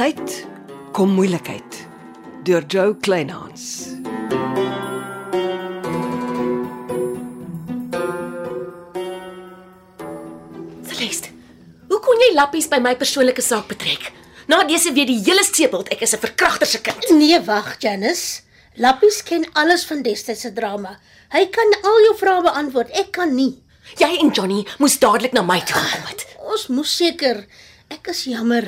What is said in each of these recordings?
tyd kom moeilikheid deur Joe Kleinhans. Celeste, hoe kon jy lappies by my persoonlike saak betrek? Na dese weer die hele seepeld ek is 'n verkragter se kind. Nee, wag, Janice. Lappies ken alles van destyds se drama. Hy kan al jou vrae beantwoord. Ek kan nie. Jy en Johnny moes dadelik na my toe gekom het. Ons moes seker. Ek is jammer.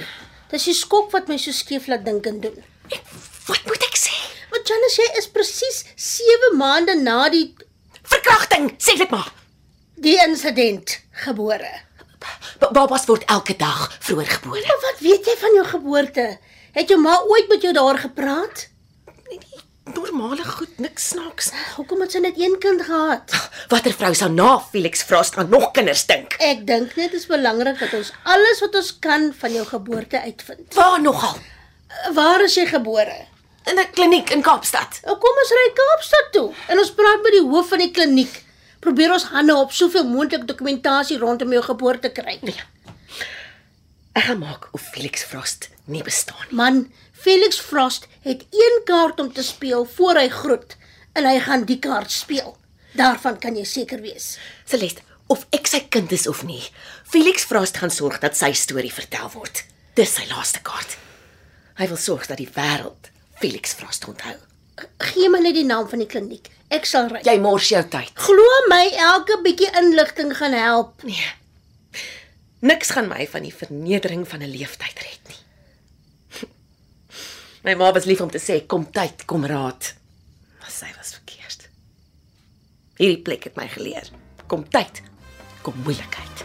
Dis die skok wat my so skeef laat dink en doen. Ek, wat moet ek sê? Want Janice, jy is presies 7 maande na die Verkrachting, sê dit maar. die insident gebore. Ba- Babas word elke dag vroeër gebore. Maar wat weet jy van jou geboorte? Het jou ma ooit met jou daar gepraat? Normale goed, niks snaaks. Hoekom het sy net een kind gehad? Watter vrou sou na Felix Frost aan nog kinders dink? Ek dink net is belangrik dat ons alles wat ons kan van jou geboorte uitvind. Waar nogal? Waar is jy gebore? In 'n kliniek in Kaapstad. Nou kom ons ry Kaapstad toe en ons praat met die hoof van die kliniek. Probeer ons hande op soveel moontlik dokumentasie rondom jou geboorte kry. Nee. Ek gaan maak of Felix Frost nie bestaan nie. Man, Felix Frost het een kaart om te speel voor hy groet en hy gaan die kaart speel. Daarvan kan jy seker wees. Celeste, of ek sy kind is of nie, Felix Frost gaan sorg dat sy storie vertel word. Dis sy laaste kaart. Hy wil sorg dat die wêreld Felix Frost onthou. Gee my net die naam van die kliniek. Ek sal ry. Jy mors jou tyd. Glo my, elke bietjie inligting gaan help. Nee. Niks gaan my van die vernedering van 'n leeftyd red nie. My ma was lief om te sê kom tyd, kom raad. Maar sy was verkeerd. Hierdie plek het my geleer. Kom tyd, kom moeilikheid.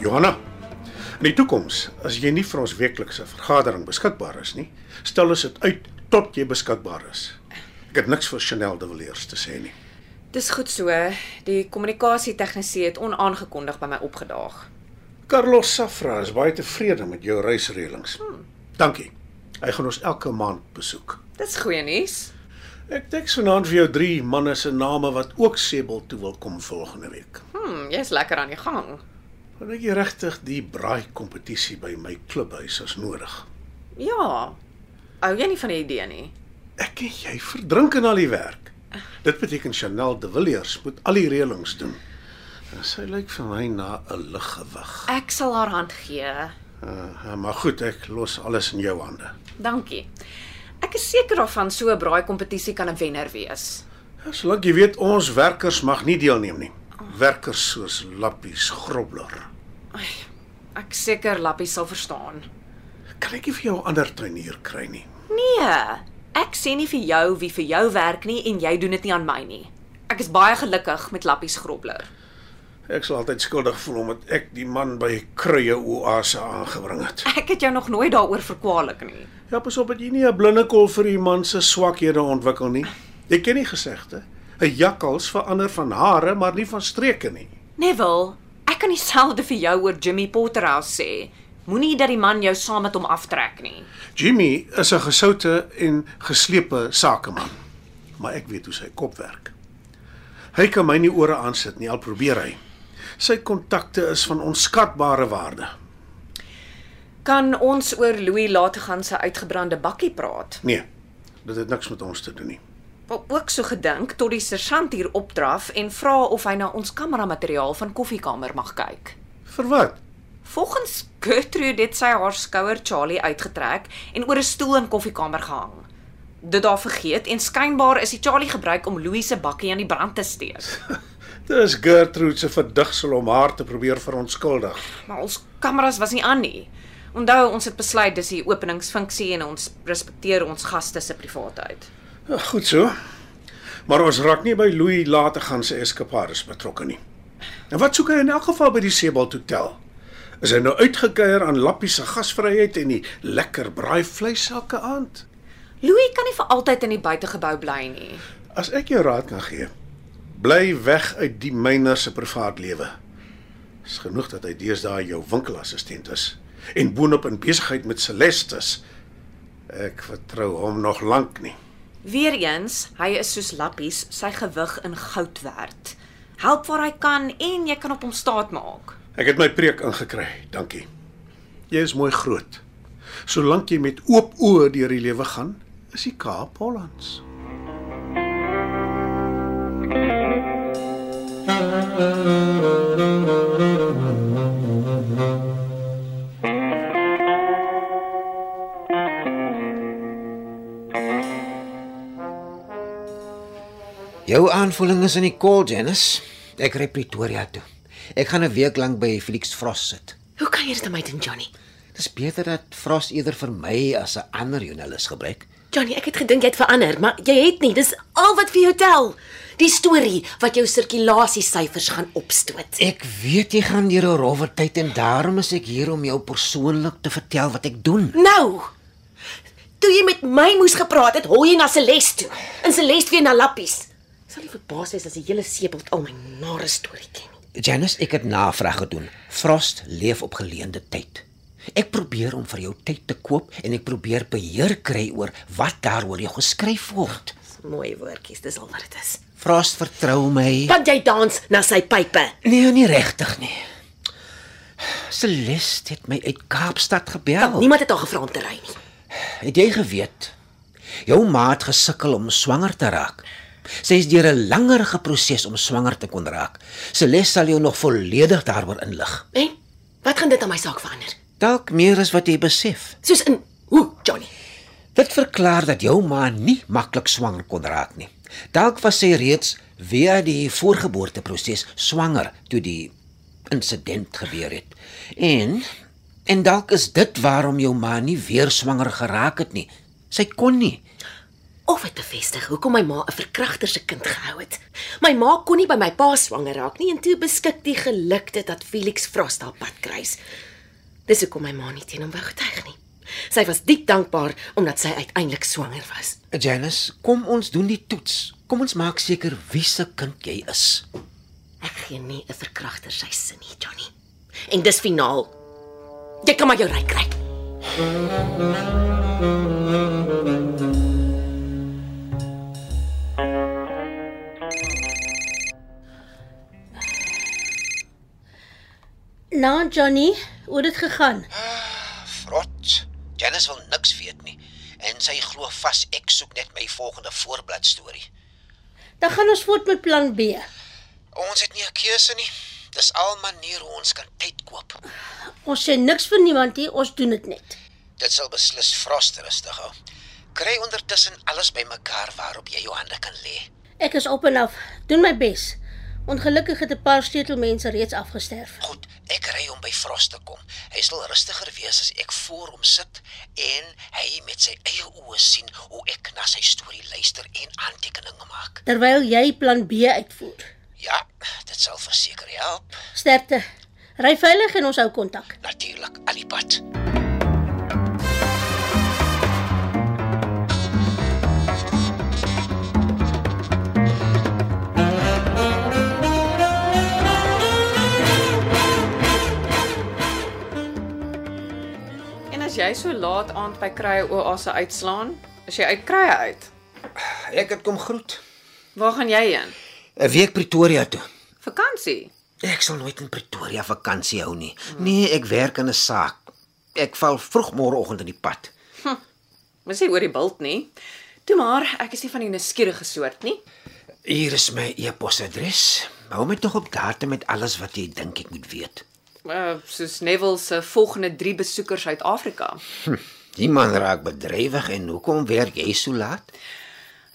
Johanna, in die toekoms, as jy nie vir ons weeklikse vergadering beskikbaar is nie, stel ons dit uit tot jy beskikbaar is. Ek het niks vir Chanel de Villiers te sê nie. Dis goed so. Die kommunikasietegnisie het onaangekondig by my opgedaag. Carlos Safra is baie tevrede met jou reisreëlings. Dankie. Hy gaan ons elke maand besoek. Dis goeie nuus. Ek teks vanaand vir jou drie manne se name wat ook Sebel toe wil kom volgende week. Hm, jy's lekker aan die gang. Want ek regtig die braai kompetisie by my klubhuis as nodig. Ja. Hou jy nie van die idee nie? Ek en jy verdrink in al die werk. Dit beteken Chanel de Villiers moet al die reëlings doen. En sy lyk vir my na 'n liggewig. Ek sal haar hand gee. Uh, maar goed, ek los alles in jou hande. Dankie. Ek is seker daarvan so 'n braai kompetisie kan 'n wenner wees. Ja, solank jy weet ons werkers mag nie deelneem nie. Werkers soos Lappies Grobler. Ek seker Lappie sal verstaan. Kan ek nie vir jou 'n ander tuinier kry nie? Nee, ek sê nie vir jou wie vir jou werk nie en jy doen dit nie aan my nie. Ek is baie gelukkig met Lappies Grobler. Ek sal altyd skuldig voel omdat ek die man by Kruie Oase aangebring het. Ek het jou nog nooit daaroor verkwalik nie. Ja, pas op dat jy nie 'n blinde kol vir die man se swakhede ontwikkel nie. Jy ken die gesegde, 'n jakkals verander van hare, maar nie van streke nie. Neville, ek kan dieselfde vir jou oor Jimmy Potterhouse sê. Moenie dat die man jou saam met hom aftrek nie. Jimmy is 'n gesoute en geslepe sakeman, maar ek weet hoe sy kop werk. Hy kan my nie ore aansit nie, al probeer hy. Sy kontakte is van onskatbare waarde. Kan ons oor Louis Lategan se uitgebrande bakkie praat? Nee, dit het niks met ons te doen nie. Wel ook so gedink tot die sergeant hier opdraf en vra of hy na ons kameramateriaal van koffiekamer mag kyk. Vir wat? Volgens Gertrude het sy haar skouer Charlie uitgetrek en oor 'n stoel in koffiekamer gehang. Dit daar vergeet en skynbaar is die Charlie gebruik om Louis se bakkie aan die brand te steek. Dis Gertrude se verdigsel om haar te probeer verontskuldig. Maar ons kameras was nie aan nie. Onthou, ons het besluit dis die openingsfunksie en ons respekteer ons gaste se privaatheid. Ja, goed so. Maar ons raak nie by Louis later gaan se eskapades betrokke nie. En wat soek hy in elk geval by die Sebald Hotel? Is hy nou uitgekeier aan Lappie se gasvryheid en die lekker braaivleis elke aand? Louis kan nie vir altyd in die buitegebou bly nie. As ek jou raad kan gee, bly weg uit die myner se privaat lewe. Is genoeg dat hy deesdae jou winkelassistent is en boonop in besigheid met Celestus. Ek vertrou hom nog lank nie. Weereens, hy is soos lappies, sy gewig in goud werd. Help waar hy kan en jy kan op hom staat maak. Ek het my preek ingekry. Dankie. Jy is mooi groot. Solank jy met oop oë deur die lewe gaan, is die Kaap Hollands. Jou aanvoeling is in die kol, Janice. Ek ry Pretoria toe. Ek gaan 'n week lank by Felix Frost sit. Hoe kan jy dit aan my doen, Johnny? Dis beter dat Frost eerder vir my as 'n ander joernalis gebruik. Johnny, ek het gedink jy het verander, maar jy het nie. Dis al wat vir jou tel. Die storie wat jou sirkulasiesyfers gaan opstoot. Ek weet jy gaan deur 'n rowwe tyd en daarom is ek hier om jou persoonlik te vertel wat ek doen. Nou. Toe jy met my moes gepraat het, hol jy na Celeste toe. In Celeste weer na Lappies. Sal nie verbaas wees as die hele seebult al my nare storie ken nie. Janice, ek het navraag gedoen. Frost leef op geleende tyd. Ek probeer om vir jou tyd te koop en ek probeer beheer kry oor wat daaroor jou geskryf word. Mooi woordjies, dis al wat dit is. Frost vertrou my. Want jy dans na sy pype. Nee, nie regtig nie. Celeste het my uit Kaapstad gebel. Niemand het haar gevra om te ry nie. Het jy geweet? Jou ma het gesukkel om swanger te raak. Sy is deur 'n langerige proses om swanger te kon raak. Celeste sal jou nog volledig daaroor inlig. En wat gaan dit aan my saak verander? Dalk meer as wat jy besef. Soos in hoe, Johnny? Dit verklaar dat jou ma nie maklik swanger kon raak nie. Dalk was sy reeds via die voorgeboorteproses swanger toe die insident gebeur het. En en dalk is dit waarom jou ma nie weer swanger geraak het nie. Sy kon nie. Of dit bevestig hoekom my ma 'n verkragter se kind gehou het. My ma kon nie by my pa swanger raak nie en toe beskik die geluk dit dat Felix Frost haar pad kruis. Dis hoekom my ma nie teen hom wou getuig nie. Sy was diep dankbaar omdat sy uiteindelik swanger was. Janice, kom ons doen die toets. Kom ons maak seker wie se kind jy is. Ek gee nie 'n verkragter sy sin nie, Johnny. En dis finaal. Jy kan maar jou ry kry. Nou Johnny, hoe het dit gegaan? Frot. Janice wil niks weet nie en sy glo vas ek soek net my volgende voorblad storie. Dan gaan ons voort met plan B. Ons het nie 'n keuse nie. Dis al maniere hoe ons kan tyd koop. Ons sê niks vir niemand nie, ons doen dit net. Dit sal beslis Frost rustig hou. Kry ondertussen alles bymekaar waarop jy jou hande kan lê. Ek is op en af, doen my bes. Ongelukkig het 'n paar sleutelmense reeds afgesterf. Goed, ek ry om by Frost te kom. Hy sal rustiger wees as ek voor hom sit en hy met sy eie oë sien hoe ek na sy storie luister en aantekeninge maak. Terwyl jy plan B uitvoer. Ja, dit sal verseker help. Sterkte. Ry veilig en ons hou kontak. Natuurlik, alipad. As jy so laat aand by Krye Oase uitslaan, is jy uit Krye uit. Ek het kom groet. Waar gaan jy heen? 'n Week Pretoria toe. Vakansie. Ek sal nooit in Pretoria vakansie hou nie. Nee, ek werk in 'n saak. Ek val vroeg môreoggend in die pad. Mens sê oor die bult nie. Toe maar, ek is nie van die nuuskierige soort nie. Hier is my e-posadres. Hou my tog op datum met alles wat jy dink ek moet weet. Uh soos Neville se volgende 3 besoekers Suid-Afrika. Die man raak bedrywig en hoekom werk jy so laat?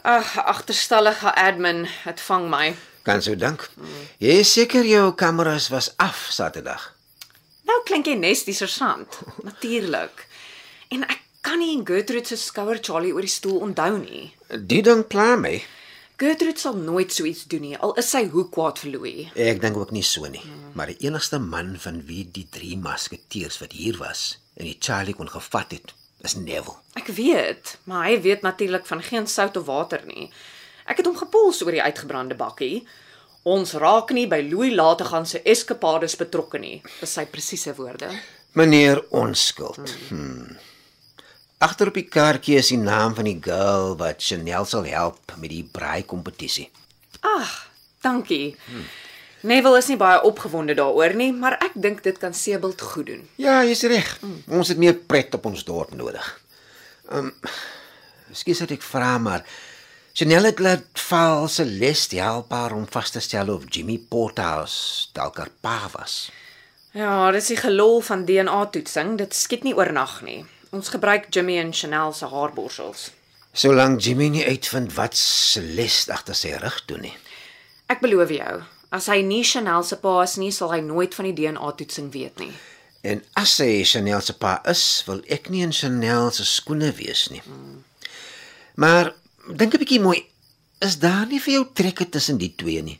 Ag, agterstallige admin, dit vang my. Kan sou dink. Jy is seker jou kameras was af Saterdag. Nou klink jy nes die sergeant. Natuurlik. En ek kan nie Gertrude se skouer Charlie oor die stoel onthou nie. Die ding pla my. Gertrude sal nooit so iets doen nie, al is sy hoe kwaad vir Louis. Ek dink ook nie so nie. Maar die enigste man van wie die drie masketeers wat hier was en die Charlie kon gevat het, is Neville. Ek weet, maar hy weet natuurlik van geen sout of water nie. Ek het hom gepols oor die uitgebrande bakkie. Ons raak nie by Louis Lategan se eskapades betrokke nie, is sy presiese woorde. Meneer Onskuld. Hmm. Agter op die kaartjie is die naam van die girl wat Chanel sal help met die braai kompetisie. Ag, dankie. Neville is nie baie opgewonde daaroor nie, maar ek dink dit kan Sebald goed doen. Ja, jy's reg. Ons het meer pret op ons dorp nodig. Ehm um, Ekskuus dat ek vra, maar Chanel het laat val Celeste help haar om vas te stel of Jimmy Porterhouse dalk haar pa was. Ja, dis die gelol van DNA-toetsing. Dit skiet nie oornag nie. Ons gebruik Jimmy en Chanel se haarborsels. Solank Jimmy nie uitvind wat Celeste agter sy rug doen nie. Ek beloof jou, as hy nie Chanel se pa is nie, sal hy nooit van die DNA-toetsing weet nie. En as hy Chanel se pa is, wil ek nie in Chanel se skoene wees nie. Maar dink 'n bietjie mooi, is daar nie vir jou trekke tussen die twee nie?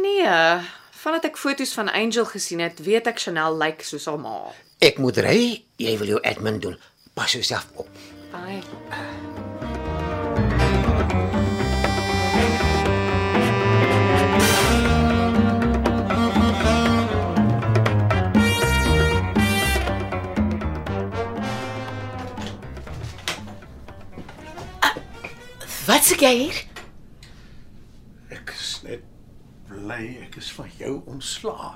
Nee, vandat ek foto's van Angel gesien het, weet ek Chanel lyk soos haar ma. Ek moet ry, jy wil jou admin doen. Pas jouself op. Ai. Wat sê jy hier? Ek is net bly ek is van jou ontslae.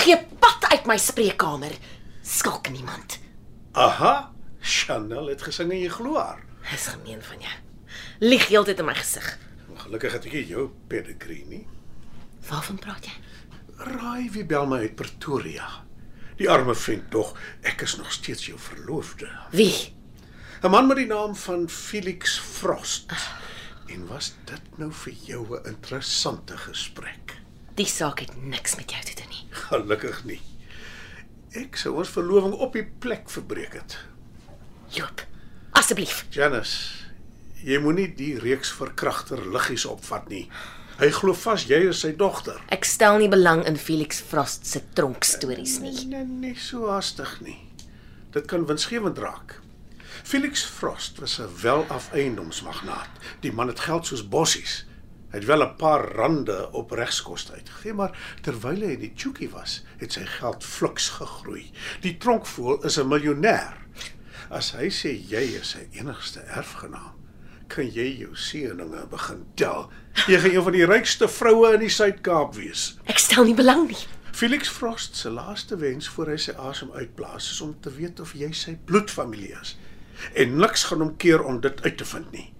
Gee pad uit my spreekkamer. Skalk niemand. Aha, Chanel het gesing en jy glo haar. Dis gemeen van jou. Lieg heeltyd in my gesig. Gelukkig het ek nie jou pedigree nie. Waarvan praat jy? Raai wie bel my uit Pretoria. Die arme vent tog, ek is nog steeds jou verloofde. Wie? 'n Man met die naam van Felix Frost. En was dit nou vir jou 'n interessante gesprek? Die saak het niks met jou te doen nie. Gelukkig nie. Ek sou ons verloving op die plek verbreek het. Joop. Asseblief. Janice, jy moenie die reeks verkragter liggies opvat nie. Hy glo vas jy is sy dogter. Ek stel nie belang in Felix Frost se tronkstories nie. Nee, nee, so haastig nie. Dit kan winsgewend raak. Felix Frost was 'n welaf eiendomsmagnaat. Die man het geld soos bossies. Hy het wel 'n paar rande op regskoste uitgegee, maar terwyl hy in die Chuki was, het sy geld fliks gegroei. Die tronkvoël is 'n miljonair. As hy sê jy is sy enigste erfgenaam, kan jy jou seëninge begin tel. Jy gaan een van die rykste vroue in die Suid-Kaap wees. Ek stel nie belang nie. Felix Frost se laaste wens voor hy sy asem uitblaas is om te weet of jy sy bloedfamilie is. En niks gaan hom keer om dit uit te vind nie.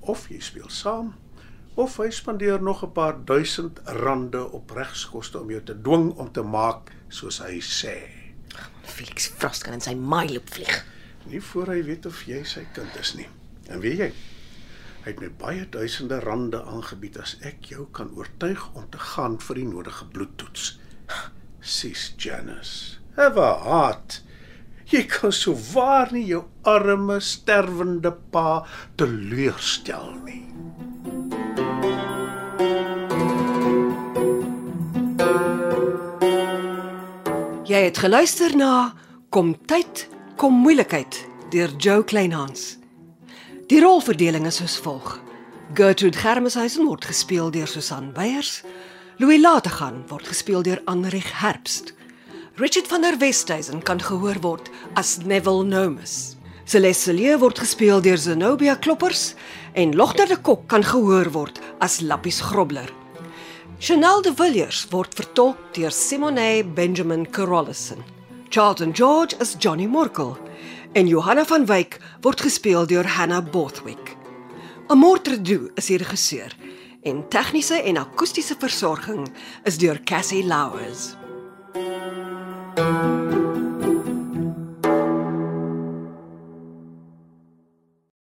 Of jy speel saam of hy spandeer nog 'n paar duisend rande op regskoste om jou te dwing om te maak soos hy sê. Felix Frost kan in sy maailoop vlieg. Nie voor hy weet of jy sy kind is nie. En weet jy, hy het my baie duisende rande aangebied as ek jou kan oortuig om te gaan vir die nodige bloedtoets. Sis Janice, have a heart. Jy kan so waar nie jou arme sterwende pa teleurstel nie. Jy het geluister na Kom tyd, kom moeilikheid deur Joe Kleinhans. Die rolverdeling is soos volg: Gertrude Germeshuisen word gespeel deur Susan Beyers, Louis Lategan word gespeel deur Anrich Herbst. Richard van der Westhuizen kan gehoor word as Neville Nomus. Celeste Lee word gespeel deur Zenobia Kloppers en Logter de Kok kan gehoor word as Lappies Grobler. Chanel de Villiers word vertolk deur Simone Benjamin Carolison. Charlton George is Johnny Morkel en Johanna van Wyk word gespeel deur Hannah Bothwick. Amortredu is die regisseur en tegniese en akoestiese versorging is deur Cassie Louws. thank you